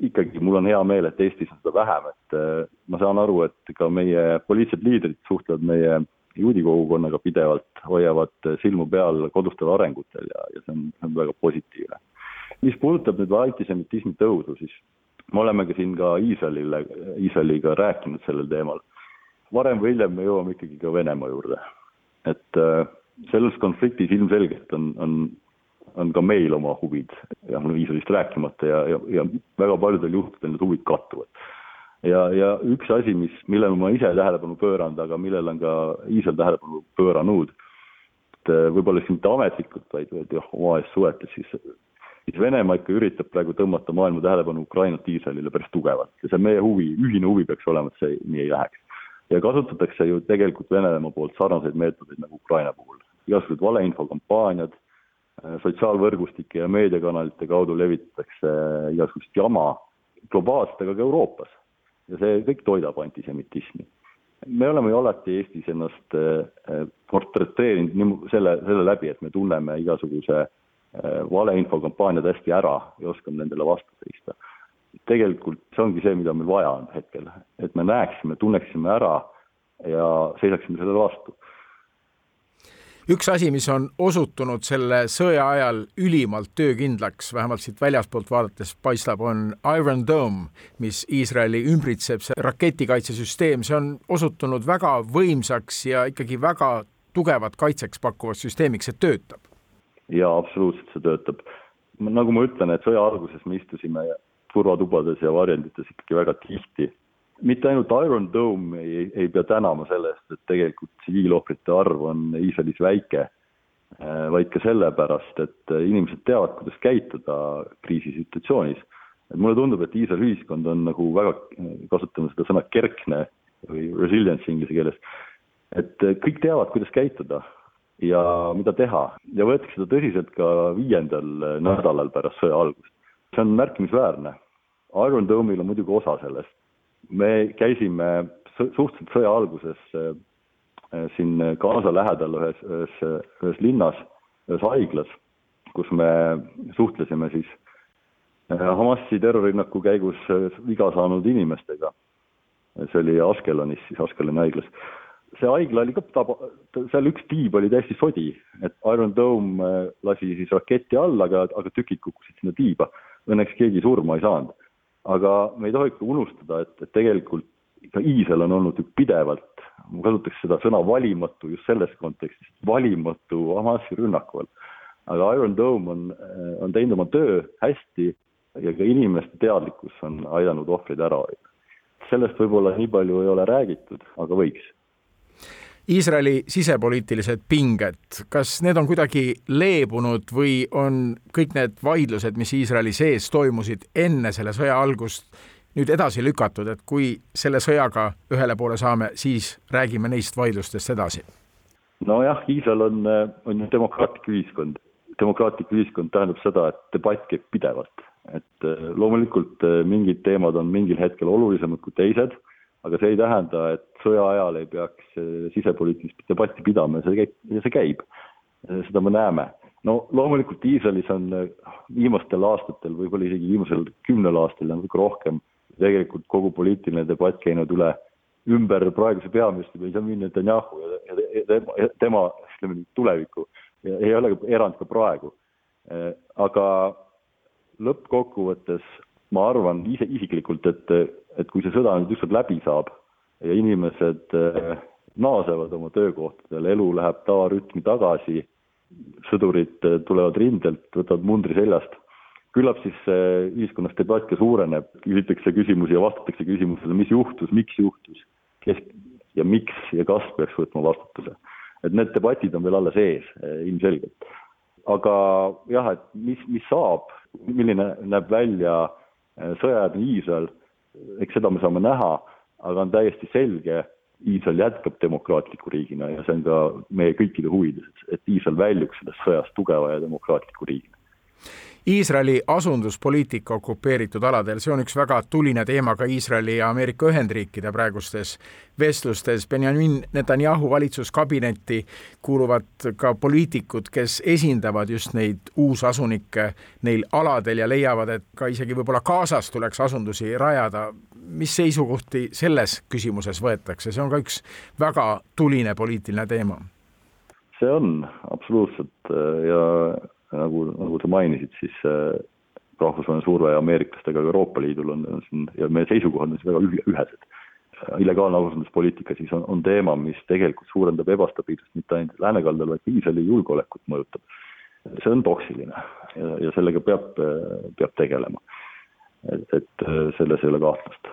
ikkagi mul on hea meel, et Eestis on seda vähem, et äh, ma saan aru, et ka meie poliitilised liidrid suhtlevad meie juudi kogukonnaga pidevalt, hoiavad silmu peal kodustel arengutel ja, ja see on, see on väga positiivne. mis puudutab nüüd antisemitismi tõusu, siis me oleme ka siin ka Iisraelile, Iisraeliga rääkinud sellel teemal. varem või hiljem me jõuame ikkagi ka Venemaa juurde. et äh, selles konfliktis ilmselgelt on, on, on ka meil oma huvid, jah, no Iisraelist rääkimata ja, ja, ja väga paljudel juhtudel need huvid kattuvad. ja, ja üks asi, mis, millele ma ise tähelepanu pööranud, aga millele on ka Iisrael tähelepanu pööranud, et äh, võib-olla siis mitte ametlikult, vaid, vaid jah, omavahelises suhetes siis siis Venemaa ikka üritab praegu tõmmata maailma tähelepanu Ukrainat Iisraelile päris tugevalt ja see on meie huvi, ühine huvi peaks olema, et see nii ei läheks. ja kasutatakse ju tegelikult Venemaa poolt sarnaseid meetodeid nagu Ukraina puhul, igasugused valeinfokampaaniad, äh, sotsiaalvõrgustike ja meediakanalite kaudu levitatakse äh, igasugust jama globaalselt, aga ka Euroopas. ja see kõik toidab antisemitismi. me oleme ju alati Eestis ennast äh, portreteerinud selle, selle läbi, et me tunneme igasuguse äh, valeinfokampaaniad hästi ära ja oskame nendele vastu seista. tegelikult see ongi see, mida meil vaja on hetkel, et me näeksime, tunneksime ära ja seisaksime sellele vastu üks asi, mis on osutunud selle sõja ajal ülimalt töökindlaks, vähemalt siit väljaspoolt vaadates paistab, on Iron Dome, mis Iisraeli ümbritseb, see raketikaitsesüsteem, see on osutunud väga võimsaks ja ikkagi väga tugevat kaitseks pakkuvaks süsteemiks, see töötab. Jaa, absoluutselt see töötab. nagu ma ütlen, et sõja alguses me istusime turvatubades ja varjendites ikkagi väga tihti mitte ainult Iron Dome ei, ei pea tänama selle eest, et tegelikult tsiviilohvrite arv on Iisraelis väike, äh, vaid ka sellepärast, et inimesed teavad, kuidas käituda kriisisituatsioonis. et mulle tundub, et Iisraeli ühiskond on nagu väga, kasutame seda sõna kerkne või resilience inglise keeles, et kõik teavad, kuidas käituda ja mida teha ja võetakse seda tõsiselt ka viiendal nädalal pärast sõja algust. see on märkimisväärne. Iron Dome'il on muidugi osa sellest me käisime suhteliselt sõja alguses äh, äh, siin Gaza lähedal ühes, ühes, ühes linnas, ühes haiglas, kus me suhtlesime siis äh, Hamasi terrorirünnaku käigus viga saanud inimestega. see oli Askelonis, siis Askeloni haiglas. See haigla oli ka taba, seal üks tiib oli täiesti sodi, et Iron Dome lasi siis raketi alla, aga, aga tükid kukkusid sinna tiiba. Õnneks keegi surma ei saanud aga me ei tohi ikka unustada, et, et tegelikult ka Iisrael on olnud ju pidevalt, ma kasutaks seda sõna valimatu just selles kontekstis, valimatu Hamasi rünnaku all. aga Iron Dome on, on teinud oma töö hästi ja ka inimeste teadlikkus on aidanud ohvreid ära hoida. sellest võib-olla nii palju ei ole räägitud, aga võiks Iisraeli sisepoliitilised pinged, kas need on kuidagi leebunud või on kõik need vaidlused, mis Iisraeli sees toimusid enne selle sõja algust, nüüd edasi lükatud, et kui selle sõjaga ühele poole saame, siis räägime neist vaidlustest edasi? nojah, Iisrael on, on ju demokraatlik ühiskond. demokraatlik ühiskond tähendab seda, et debatt käib pidevalt, et loomulikult mingid teemad on mingil hetkel olulisemad kui teised aga see ei tähenda, et sõja ajal ei peaks eh, sisepoliitilist debatti pidama ja see käib, ja see käib. Eh, seda me näeme. no loomulikult Iisraelis on eh, viimastel aastatel, võib-olla isegi viimasel kümnel aastal ja natuke rohkem, tegelikult kogu poliitiline debatt käinud üle, ümber praeguse peaministri Benjamin Netanyahu ja, ja, tema, tema, ütleme nüüd tulevikku. ei ole erand ka praegu. aga lõppkokkuvõttes ma arvan ise isiklikult, et, et kui see sõda nüüd ükskord läbi saab ja inimesed eh, naasevad oma töökohtadele, elu läheb tavarütmi tagasi, sõdurid eh, tulevad rindelt, võtavad mundri seljast, küllap siis ühiskonnas debatt ka suureneb, küsitakse küsimusi ja vastatakse küsimusele, mis juhtus, miks juhtus, kes ja miks ja kas peaks võtma vastutuse. et need debatid on veel alles ees ilmselgelt. aga jah, et mis, mis saab, milline näeb välja äh, Äh, sõjajärgne Iisrael, eks seda me saame näha, aga on täiesti selge, Iisrael jätkab demokraatliku riigina ja see on ka meie kõikide huvides, et Iisrael väljuks sellest sõjast tugeva ja demokraatliku riigina. Iisraeli asunduspoliitika okupeeritud aladel, see on üks väga tuline teema ka Iisraeli ja Ameerika Ühendriikide praegustes vestlustes. Benjamin Netanyahu valitsuskabinetti kuuluvad ka poliitikud, kes esindavad just neid uusasunikke neil aladel ja leiavad, et ka isegi võib-olla Gazas tuleks asundusi rajada. mis seisukohti selles küsimuses võetakse, see on ka üks väga tuline poliitiline teema see on absoluutselt ja nagu, nagu sa mainisid, siis äh, rahvusvaheline surve ameeriklastega Euroopa Liidul on, on siin ja meie seisukohad on siin väga ühesed. illegaalne ausanduspoliitika siis on, on teema, mis tegelikult suurendab ebastabiilsust mitte ainult läänekaldal, vaid ka Iisraeli julgeolekut mõjutab. see on toksiline ja, ja sellega peab, peab tegelema. et, et selles ei ole kahtlust.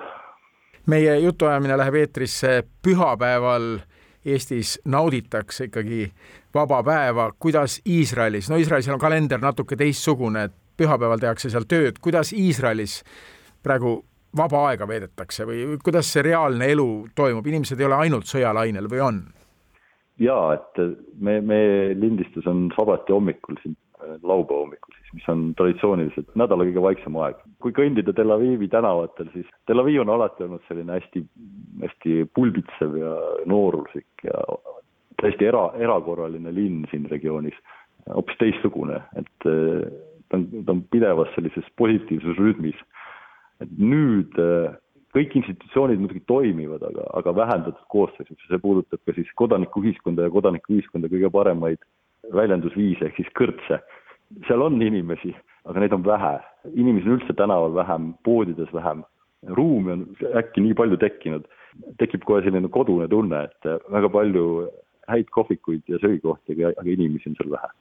meie jutuajamine läheb eetrisse pühapäeval Eestis nauditakse ikkagi vaba päeva, kuidas Iisraelis, no Iisraelis on kalender natuke teistsugune, et pühapäeval tehakse seal tööd, kuidas Iisraelis praegu vaba aega veedetakse või kuidas see reaalne elu toimub, inimesed ei ole ainult sõjalainel või on? jaa, et me, meie lindistus on sabati hommikul siin, laupäeva hommikul mis on traditsiooniliselt nädala kõige vaiksem aeg. kui kõndida Tel Avivi tänavatel, siis Tel Aviv on alati olnud selline hästi, hästi pulbitsev ja nooruslik ja täiesti era, erakorraline linn siin regioonis, hoopis teistsugune, et eh, ta on, ta on pidevas sellises positiivses rütmis. et nüüd, eh, kõik institutsioonid muidugi toimivad, aga, aga vähendatud koosseisus see puudutab ka siis kodanikuühiskonda ja kodanikuühiskonda kõige paremaid väljendusviise ehk siis kõrtse. Seal on inimesi, aga neid on vähe, inimesi on üldse tänaval vähem, poodides vähem, ruumi on äkki nii palju tekkinud, tekib kohe selline kodune tunne, et väga palju häid kohvikuid ja söögikohti, aga, aga inimesi on seal vähe.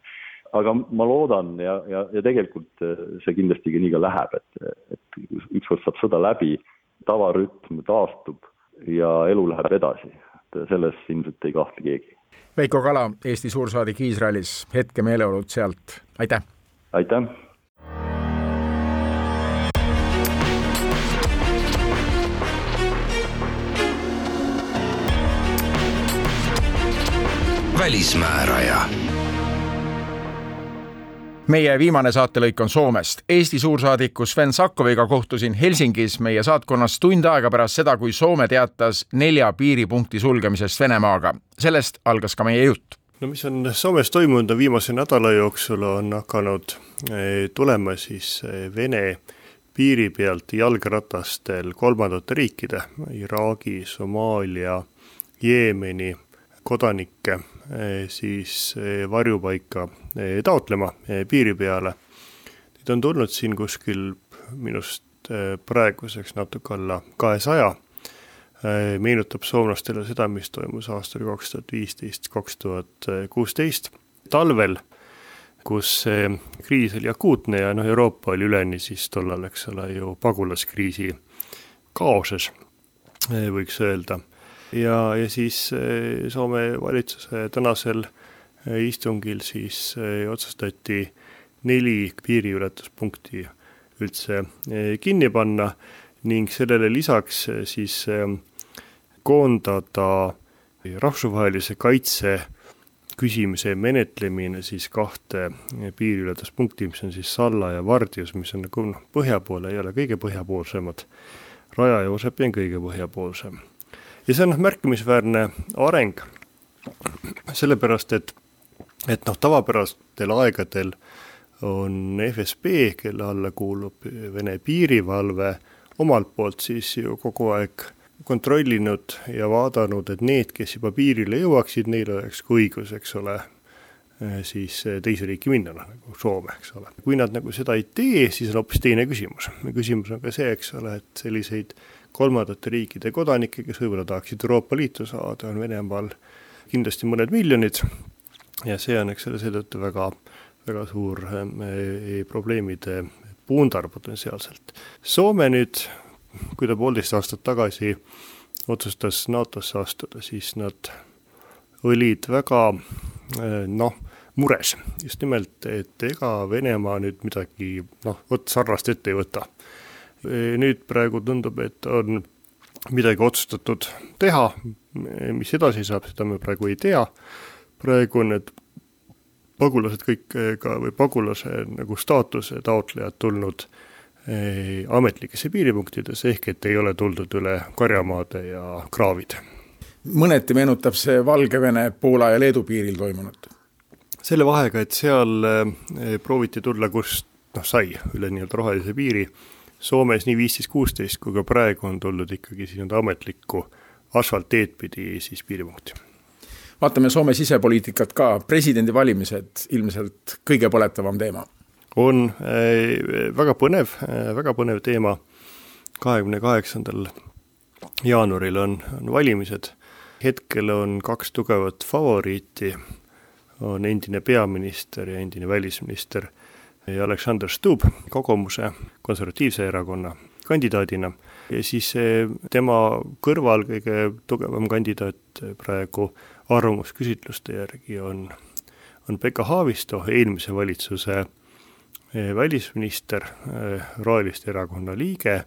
Aga ma loodan ja, ja, ja tegelikult see kindlasti nii ka läheb, et, et ükskord saab sõda läbi, tavarütm taastub ja elu läheb edasi, et selles ilmselt ei kahtle keegi. Veiko Kala, Eesti suursaadik Iisraelis, hetke meeleolud sealt, aitäh! aitäh! välismääraja meie viimane saatelõik on Soomest. Eesti suursaadiku Sven Sakkoviga kohtusin Helsingis meie saatkonnas tund aega pärast seda, kui Soome teatas nelja piiripunkti sulgemisest Venemaaga. sellest algas ka meie jutt. no mis on Soomes toimunud, viimase nädala jooksul on hakanud eh, tulema siis eh, Vene piiri pealt jalgratastel kolmandate riikide, Iraagi, Somaalia, Jeemeni kodanikke siis varjupaika Eh, taotlema eh, piiri peale. Neid on tulnud siin kuskil minust eh, praeguseks natuke alla kahesaja. meenutab soomlastele seda, mis toimus aastal kaks tuhat viisteist, kaks tuhat kuusteist talvel, kus see kriis oli akuutne ja noh, Euroopa oli üleni siis tollal, eks ole ju, pagulaskriisi kaoses, võiks öelda. Ja, ja siis Soome valitsuse tänasel äh, istungil siis eh, otsustati neli piiriületuspunkti üldse eh, kinni panna ning sellele lisaks eh, siis koondada rahvusvahelise kaitse küsimise menetlemine siis kahte piiriületuspunkti, mis on siis Salla ja Vardius, mis on nagu noh, põhja pool ei ole kõige põhjapoolsemad, Raja ja Osepi on kõige põhjapoolsem. Ja see on noh, märkimisväärne areng, sellepärast et et noh, tavapärastel aegadel on FSB, kelle alla kuulub Vene piirivalve, omalt poolt siis ju kogu aeg kontrollinud ja vaadanud, et need, kes juba piirile jõuaksid, neil oleks ka õigus, eks ole, siis teise riiki minna, noh nagu Soome, eks ole. kui nad nagu seda ei tee, siis on hoopis teine küsimus. küsimus on ka see, eks ole, et selliseid kolmandate riikide kodanikke, kes võib-olla tahaksid Euroopa Liitu saada, on Venemaal kindlasti mõned miljonid ja see on, eks ole, seetõttu väga, väga suur äh, probleemide puundar potentsiaalselt. Soome nüüd, kui ta poolteist aastat tagasi otsustas NATO-sse astuda, siis nad olid väga äh, noh, mures just nimelt, et ega Venemaa nüüd midagi noh, vot sarnast ette ei võta. Nüüd praegu tundub, et on midagi otsustatud teha, mis edasi saab, seda me praegu ei tea praegu need pagulased kõik eh, ka või pagulase nagu staatuse taotlejad tulnud eh, ametlikesse piiripunktidesse, ehk et ei ole tuldud üle karjamaade ja kraavide. mõneti meenutab see Valgevene, Poola ja Leedu piiril toimunut? selle vahega, et seal eh, prooviti tulla, kust noh, sai üle nii-öelda rohelise piiri, Soomes nii viisteist, kuusteist kui ka praegu on tuldud ikkagi siis nii-öelda ametlikku asfaltteed pidi siis piiripunkti. Vaatame Soome sisepoliitikat ka, presidendivalimised ilmselt kõige põletavam teema. on äh, väga põnev äh,, väga põnev teema, kahekümne kaheksandal jaanuaril on, on valimised, hetkel on kaks tugevat favoriiti, on endine peaminister ja endine välisminister ja Aleksander Stubb Kogomuse konservatiivse erakonna kandidaadina. Ja siis tema kõrval kõige tugevam kandidaat praegu arvamusküsitluste järgi on, on Pekka Haavisto, eelmise valitsuse eh, välisminister, eh, Roheliste Erakonna liige,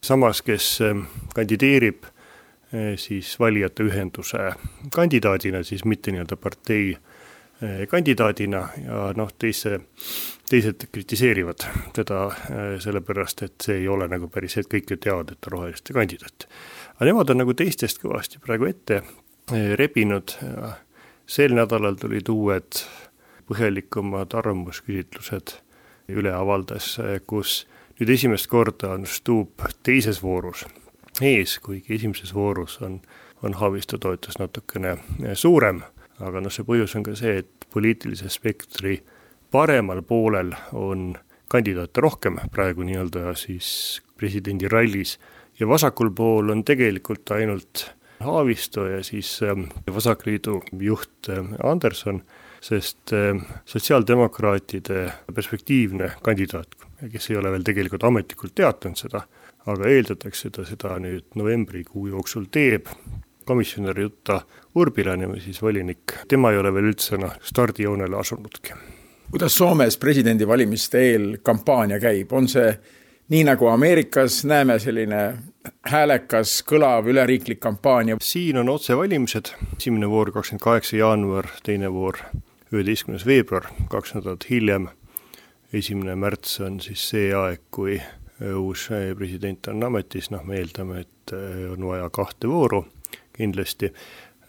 samas, kes eh, kandideerib siis valijate ühenduse kandidaadina, siis mitte nii-öelda partei kandidaadina ja noh, teise, teised kritiseerivad teda sellepärast, et see ei ole nagu päris et kõik ju teavad, et ta roheliste kandidaat. aga nemad on nagu teistest kõvasti praegu ette rebinud. sel nädalal tulid uued põhjalikumad arvamusküsitlused üle avaldas, kus nüüd esimest korda on Stubb teises voorus ees, kuigi esimeses voorus on, on Haavisto toetus natukene suurem, aga noh, see põhjus on ka see, et poliitilise spektri paremal poolel on kandidaate rohkem praegu nii-öelda siis presidendi rallis. Ja vasakul pool on tegelikult ainult Haavisto ja siis ähm, Vasakliidu juht ähm, Anderson, sest ähm, sotsiaaldemokraatide perspektiivne kandidaat, kes ei ole veel tegelikult ametlikult teatanud seda, aga eeldatakse, ta seda nüüd novembrikuu jooksul teeb, komisjonär Jutta Urpilainen või siis volinik, tema ei ole veel üldse noh, stardijoonele asunudki. kuidas Soomes presidendivalimiste eel kampaania käib, on see nii nagu Ameerikas näeme selline häälekas, kõlav üleriiklik kampaania. siin on otsevalimised, esimene voor kakskümmend kaheksa jaanuar, teine voor üheteistkümnes veebruar, kaks nädalat hiljem. esimene märts on siis see aeg, kui uus president on ametis, noh, me eeldame, et on vaja kahte vooru kindlasti.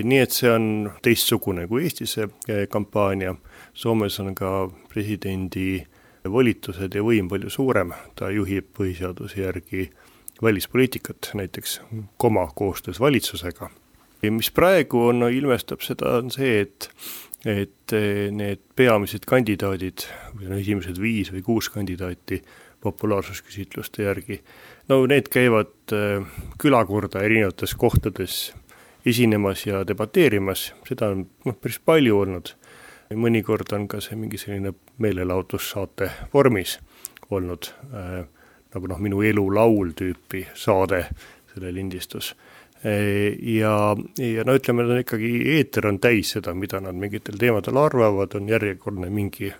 Nii et see on teistsugune kui Eestis see kampaania. Soomes on ka presidendi volitused ja võim palju suurem, ta juhib põhiseaduse järgi välispoliitikat, näiteks koma koostöös valitsusega. ja mis praegu on no,, ilmestab seda, on see, et et need peamised kandidaadid, no esimesed viis või kuus kandidaati populaarsusküsitluste järgi, no need käivad äh, külakorda erinevates kohtades esinemas ja debateerimas, seda on noh, päris palju olnud mõnikord on ka see mingi selline meelelahutussaate vormis olnud äh,, nagu noh, minu elu laul tüüpi saade, selle lindistus e,. ja, ja no ütleme, ta on ikkagi, eeter on täis seda, mida nad mingitel teemadel arvavad, on järjekordne mingi,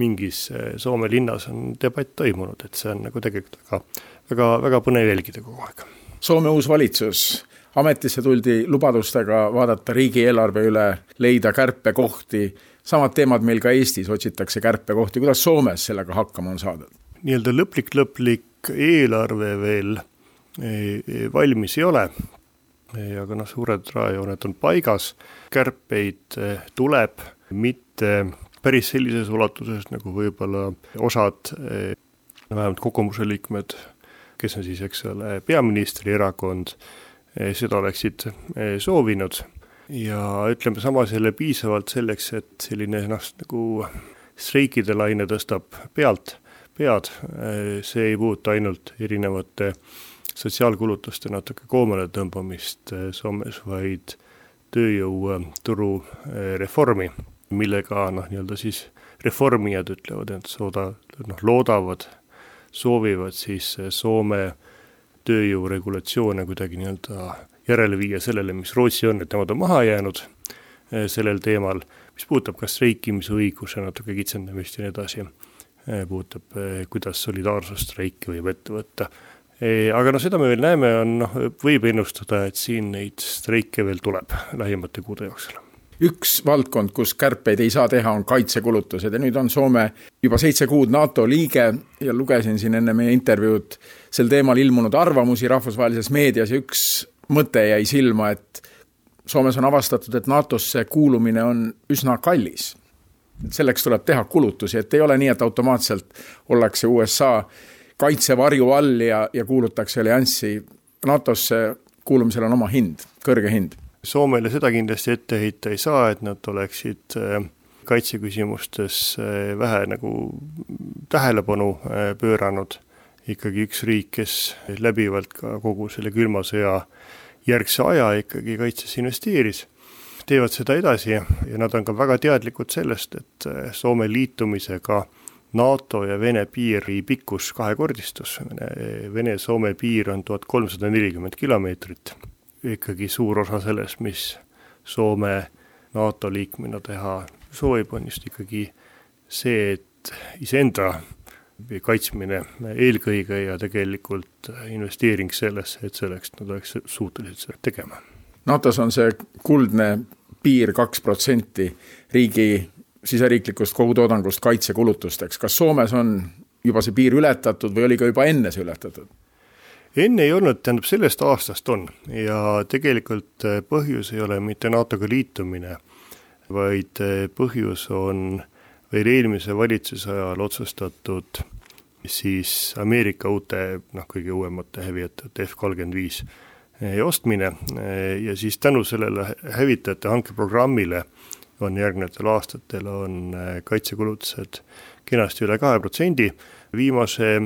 mingis äh, Soome linnas on debatt toimunud, et see on nagu tegelikult väga, väga, väga põnev jälgida kogu aeg. Soome uus valitsus ametisse tuldi lubadustega vaadata riigieelarve üle, leida kärpekohti. Samad teemad meil ka Eestis, otsitakse kärpekohti, kuidas Soomes sellega hakkama on saadud? nii-öelda lõplik, lõplik eelarve veel e, e, valmis ei ole, e, aga noh, suured raejooned on paigas, kärpeid tuleb, mitte päris sellises ulatuses, nagu võib-olla osad, vähemalt kogemuse liikmed, kes on siis, eks ole, peaministri erakond, seda oleksid soovinud. Ja ütleme samas jälle piisavalt selleks, et selline noh, nagu streikide laine tõstab pealt, pead, see ei puuduta ainult erinevate sotsiaalkulutuste natuke koomale tõmbamist Soomes, vaid tööjõuturu eh, reformi, millega noh, nii-öelda siis reformijad ütlevad, et sooda, noh, loodavad, soovivad siis Soome tööjõuregulatsioone kuidagi nii-öelda järele viia sellele, mis Rootsi on, et nemad on maha jäänud eh, sellel teemal, mis puudutab ka streikimisõiguse natuke kitsendamist ja nii edasi, eh, puudutab, eh, kuidas solidaarsusstreiki võib ette võtta. aga noh, seda me veel näeme, on noh, võib ennustada, et siin neid streike veel tuleb lähimate kuude jooksul üks valdkond, kus kärpeid ei saa teha, on kaitsekulutused ja nüüd on Soome juba seitse kuud NATO liige ja lugesin siin enne meie intervjuud sel teemal ilmunud arvamusi rahvusvahelises meedias ja üks mõte jäi silma, et Soomes on avastatud, et NATO-sse kuulumine on üsna kallis. selleks tuleb teha kulutusi, et ei ole nii, et automaatselt ollakse USA kaitsevarju all ja, ja kuulutakse allianssi. NATO-sse kuulumisel on oma hind, kõrge hind. Soomele seda kindlasti ette heita ei saa, et nad oleksid äh, kaitseküsimustes äh, vähe nagu tähelepanu äh, pööranud. Ikkagi üks riik, kes läbivalt ka kogu selle külma sõja järgse aja ikkagi kaitsesse investeeris, teevad seda edasi ja nad on ka väga teadlikud sellest, et Soome liitumisega NATO ja Vene piiri pikkus kahekordistus, Vene-Soome piir on tuhat kolmsada nelikümmend kilomeetrit, ikkagi suur osa sellest, mis Soome NATO liikmena teha soovib, on just ikkagi see, et iseenda kaitsmine eelkõige ja tegelikult investeering sellesse, et selleks nad oleks suutelised seda tegema. NATO-s on see kuldne piir kaks protsenti riigi siseriiklikust kogutoodangust kaitsekulutusteks, kas Soomes on juba see piir ületatud või oli ka juba enne see ületatud? Enne ei olnud, tähendab sellest aastast on. Ja tegelikult põhjus ei ole mitte NATO-ga liitumine, vaid põhjus on veel eelmise valitsuse ajal otsustatud siis Ameerika uute, noh, kõige uuemate hävitajate F kolmkümmend viis ostmine ja siis tänu sellele hävitajate hankeprogrammile on järgnevatel aastatel, on kaitsekulutused kenasti üle kahe protsendi, viimase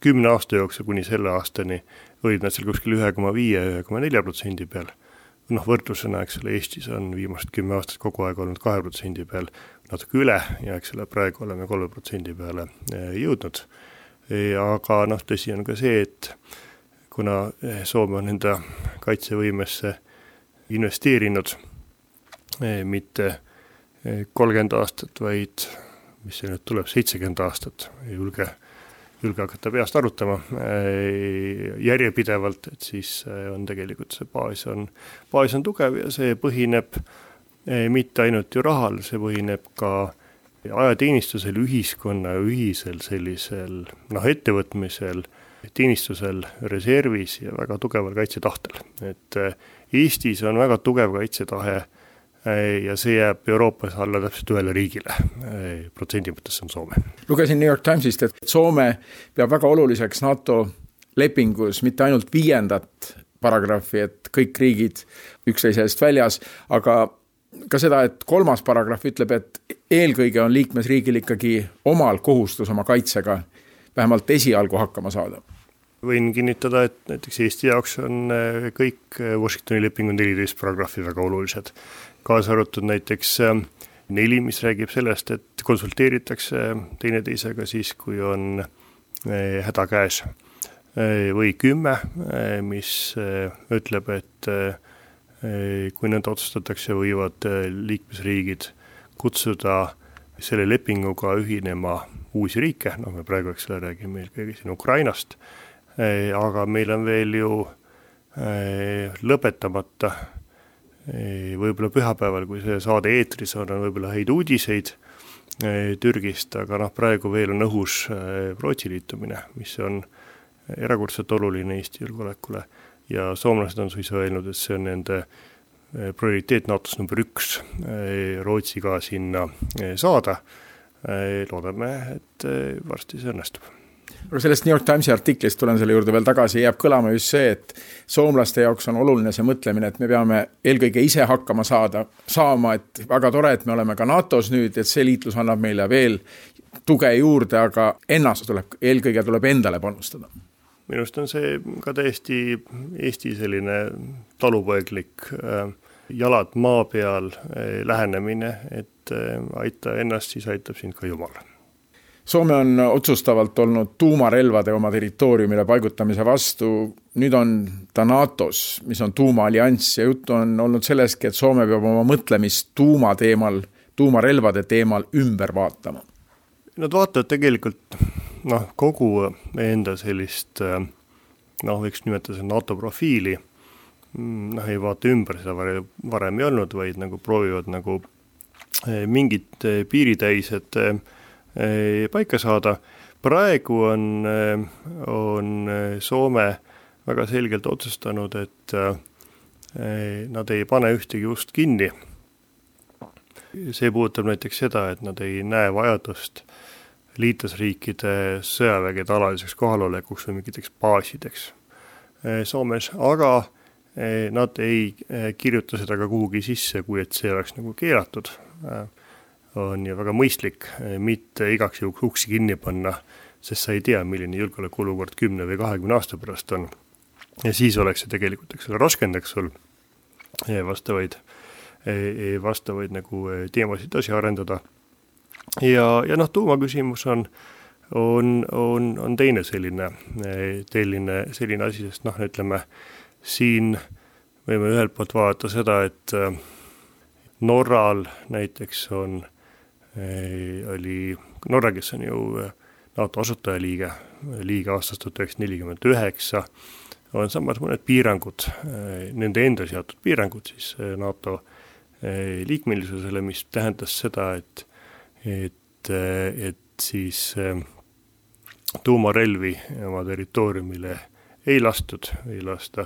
kümne aasta jooksul kuni selle aastani olid nad seal kuskil ühe koma viie, ühe koma nelja protsendi peal. noh, võrdlusena, eks ole, Eestis on viimased kümme aastat kogu aeg olnud kahe protsendi peal, natuke üle ja eks ole, praegu oleme kolme protsendi peale eh, jõudnud. aga noh, tõsi on ka see, et kuna eh, Soome on enda kaitsevõimesse investeerinud eh, mitte kolmkümmend aastat, vaid mis see nüüd tuleb, seitsekümmend aastat, ei julge julge hakata peast arutama äh, järjepidevalt, et siis äh, on tegelikult see baas on, baas on tugev ja see põhineb äh, mitte ainult ju rahal, see põhineb ka ajateenistusel, ühiskonna ühisel sellisel noh, ettevõtmisel, teenistusel, reservis ja väga tugeval kaitsetahtel. et Eestis on väga tugev kaitsetahe ja see jääb Euroopas alla täpselt ühele riigile, protsendi mõttes on Soome. lugesin New York Timesist, et Soome peab väga oluliseks NATO lepingus mitte ainult viiendat paragrahvi, et kõik riigid üksteise eest väljas, aga ka seda, et kolmas paragrahv ütleb, et eelkõige on liikmesriigil ikkagi omal kohustus oma kaitsega vähemalt esialgu hakkama saada. Võin kinnitada, et näiteks Eesti jaoks on kõik Washingtoni lepingu neliteist paragrahvi väga olulised kaasa arvatud näiteks äh, neli, mis räägib sellest, et konsulteeritakse teineteisega siis, kui on äh, häda käes. Äh, või kümme, mis ütleb, et kui nõnda otsustatakse, võivad liikmesriigid kutsuda selle lepinguga ühinema uusi riike, noh, me praegu, eks ole, räägime eelkõige siin Ukrainast, aga meil on veel ju lõpetamata võib-olla pühapäeval, kui see saade eetris on, on võib-olla häid uudiseid Türgist, aga noh, praegu veel on õhus Rootsi liitumine, mis on erakordselt oluline Eesti julgeolekule ja soomlased on suisa öelnud, et see on nende prioriteet NATO-s number üks, Rootsi ka sinna saada. loodame, et varsti see õnnestub aga sellest New York Timesi artiklist tulen selle juurde veel tagasi, jääb kõlama just see, et soomlaste jaoks on oluline see mõtlemine, et me peame eelkõige ise hakkama saada, saama, et väga tore, et me oleme ka NATO-s nüüd, et see liitlus annab meile veel tuge juurde, aga ennast tuleb, eelkõige tuleb endale panustada. Minu arust on see ka täiesti Eesti selline talupoeglik äh, jalad maa peal äh, lähenemine, et äh, aita ennast, siis aitab sind ka Jumal Soome on otsustavalt olnud tuumarelvade oma territooriumile paigutamise vastu, nüüd on ta NATO-s, mis on tuumaallianss ja juttu on olnud sellestki, et Soome peab oma mõtlemist tuumateemal, tuumarelvade teemal ümber vaatama. Nad vaatavad tegelikult noh, kogu enda sellist noh, võiks nimetada seda NATO profiili, noh, ei vaata ümber, seda varem, varem ei olnud, vaid nagu proovivad nagu eh, mingid eh, piiritäised äh, paika saada. praegu on, on Soome väga selgelt otsustanud, et nad ei pane ühtegi ust kinni. see puudutab näiteks seda, et nad ei näe vajadust liitlasriikide sõjavägede alaliseks kohalolekuks või mingiteks baasideks Soomes, aga nad ei kirjuta seda ka kuhugi sisse, kui et see oleks nagu keelatud on ju väga mõistlik eh, mitte igaks juhuks uksi kinni panna, sest sa ei tea, milline julgeolekuolukord kümne või kahekümne aasta pärast on. ja siis oleks see tegelikult, eks ole, raskendaks sul eh, vastavaid, eh, vastavaid nagu teemasid edasi arendada. ja, ja noh, tuumaküsimus on, on, on, on teine selline, selline, selline asi, sest noh, ütleme siin võime ühelt poolt vaadata seda, et Norral näiteks on oli Norra, kes on ju äh, NATO asutajaliige, liige aastast tuhat üheksasada nelikümmend üheksa, on samas mõned piirangud, äh, nende enda seatud piirangud siis äh, NATO liikmelisusele, mis tähendas seda, et, et, et siis tuumarelvi oma territooriumile ei lastud, ei lasta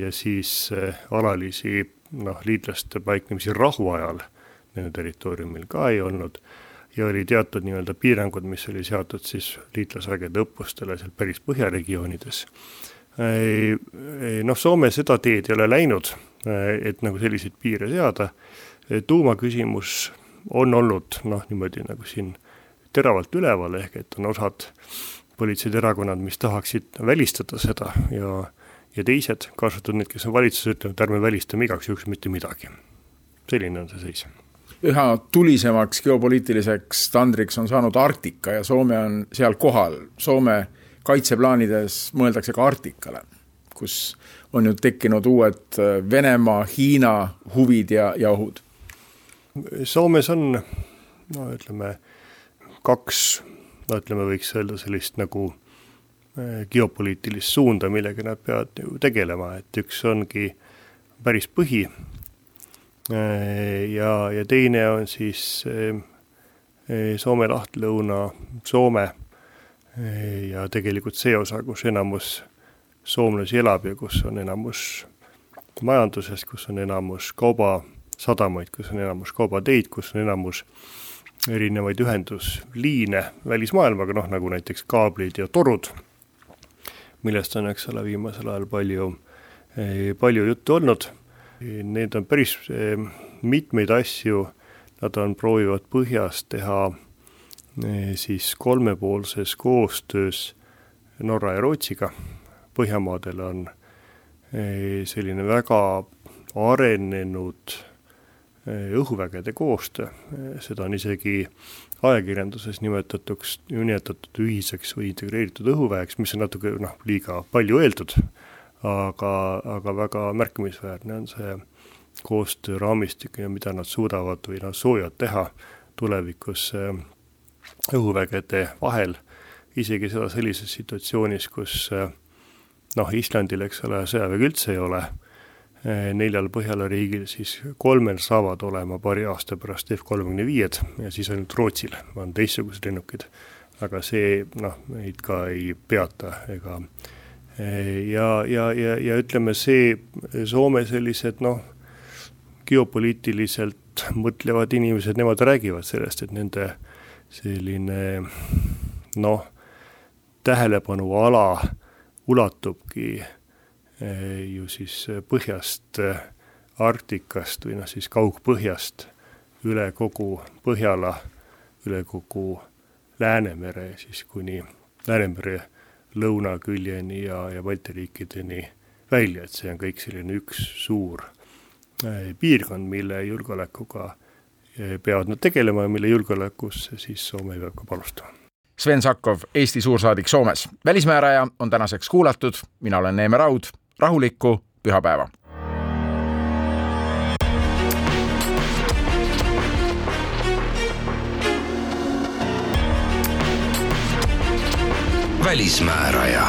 ja siis alalisi noh, liitlaste paiknemisi rahuajal nende territooriumil ka ei olnud ja oli teatud nii-öelda piirangud, mis oli seatud siis liitlasvägede õppustele seal päris põhjaregioonides. noh, Soome seda teed ei ole läinud, et nagu selliseid piire seada, tuumaküsimus on olnud noh, niimoodi nagu siin teravalt üleval, ehk et on osad poliitilised erakonnad, mis tahaksid välistada seda ja ja teised, kaasa arvatud need, kes on valitsuses, ütlevad, ärme välistame igaks juhuks mitte midagi. selline on see seis üha tulisemaks geopoliitiliseks tandriks on saanud Arktika ja Soome on seal kohal. Soome kaitseplaanides mõeldakse ka Arktikale, kus on ju tekkinud uued äh, Venemaa, Hiina huvid ja, ja ohud. Soomes on no ütleme, kaks, no ütleme, võiks öelda sellist nagu äh, geopoliitilist suunda, millega nad peavad ju tegelema, et üks ongi päris põhi ja, ja teine on siis äh, äh, Soome laht, Lõuna-Soome. Ja tegelikult see osa, kus enamus soomlasi elab ja kus on enamus majandusest, kus on enamus kaubasadamaid, kus on enamus kaubateid, kus on enamus erinevaid ühendusliine välismaailmaga, noh nagu näiteks kaablid ja torud, millest on, eks ole, viimasel ajal palju, palju juttu olnud Need on päris eh, mitmeid asju, nad on, proovivad põhjas teha eh, siis kolmepoolses koostöös Norra ja Rootsiga. Põhjamaadel on eh, selline väga arenenud õhuvägede koostöö, seda on isegi ajakirjanduses nimetatuks, nimetatud ühiseks või integreeritud õhuväeks, mis on natuke noh, liiga palju öeldud aga, aga väga märkimisväärne on see koostööraamistik ja mida nad suudavad või nad soovivad teha tulevikus äh, õhuvägede vahel, isegi seda sellises situatsioonis, kus äh, noh, Islandil, eks ole, sõjaväge üldse ei ole, äh, neljal Põhjala riigil, siis kolmel saavad olema paari aasta pärast F-kolmekümne viied ja siis ainult Rootsil on teistsugused lennukid. aga see noh, meid ka ei peata ega äh, ja, ja, ja, ja ütleme, see Soome sellised noh, geopoliitiliselt mõtlevad inimesed, nemad räägivad sellest, et nende selline noh, tähelepanuala ulatubki eh, ju siis põhjast, Arktikast või noh, siis kaugpõhjast üle kogu Põhjala, üle kogu Läänemere, siis kuni Läänemere lõunaküljeni ja, ja Balti riikideni välja, et see on kõik selline üks suur äh, piirkond, mille julgeolekuga äh, peavad nad tegelema ja mille julgeolekusse siis Soome peab ka panustama. Sven Sakkov, Eesti suursaadik Soomes. välismääraja on tänaseks kuulatud, mina olen Neeme Raud, rahulikku pühapäeva! Välismääraja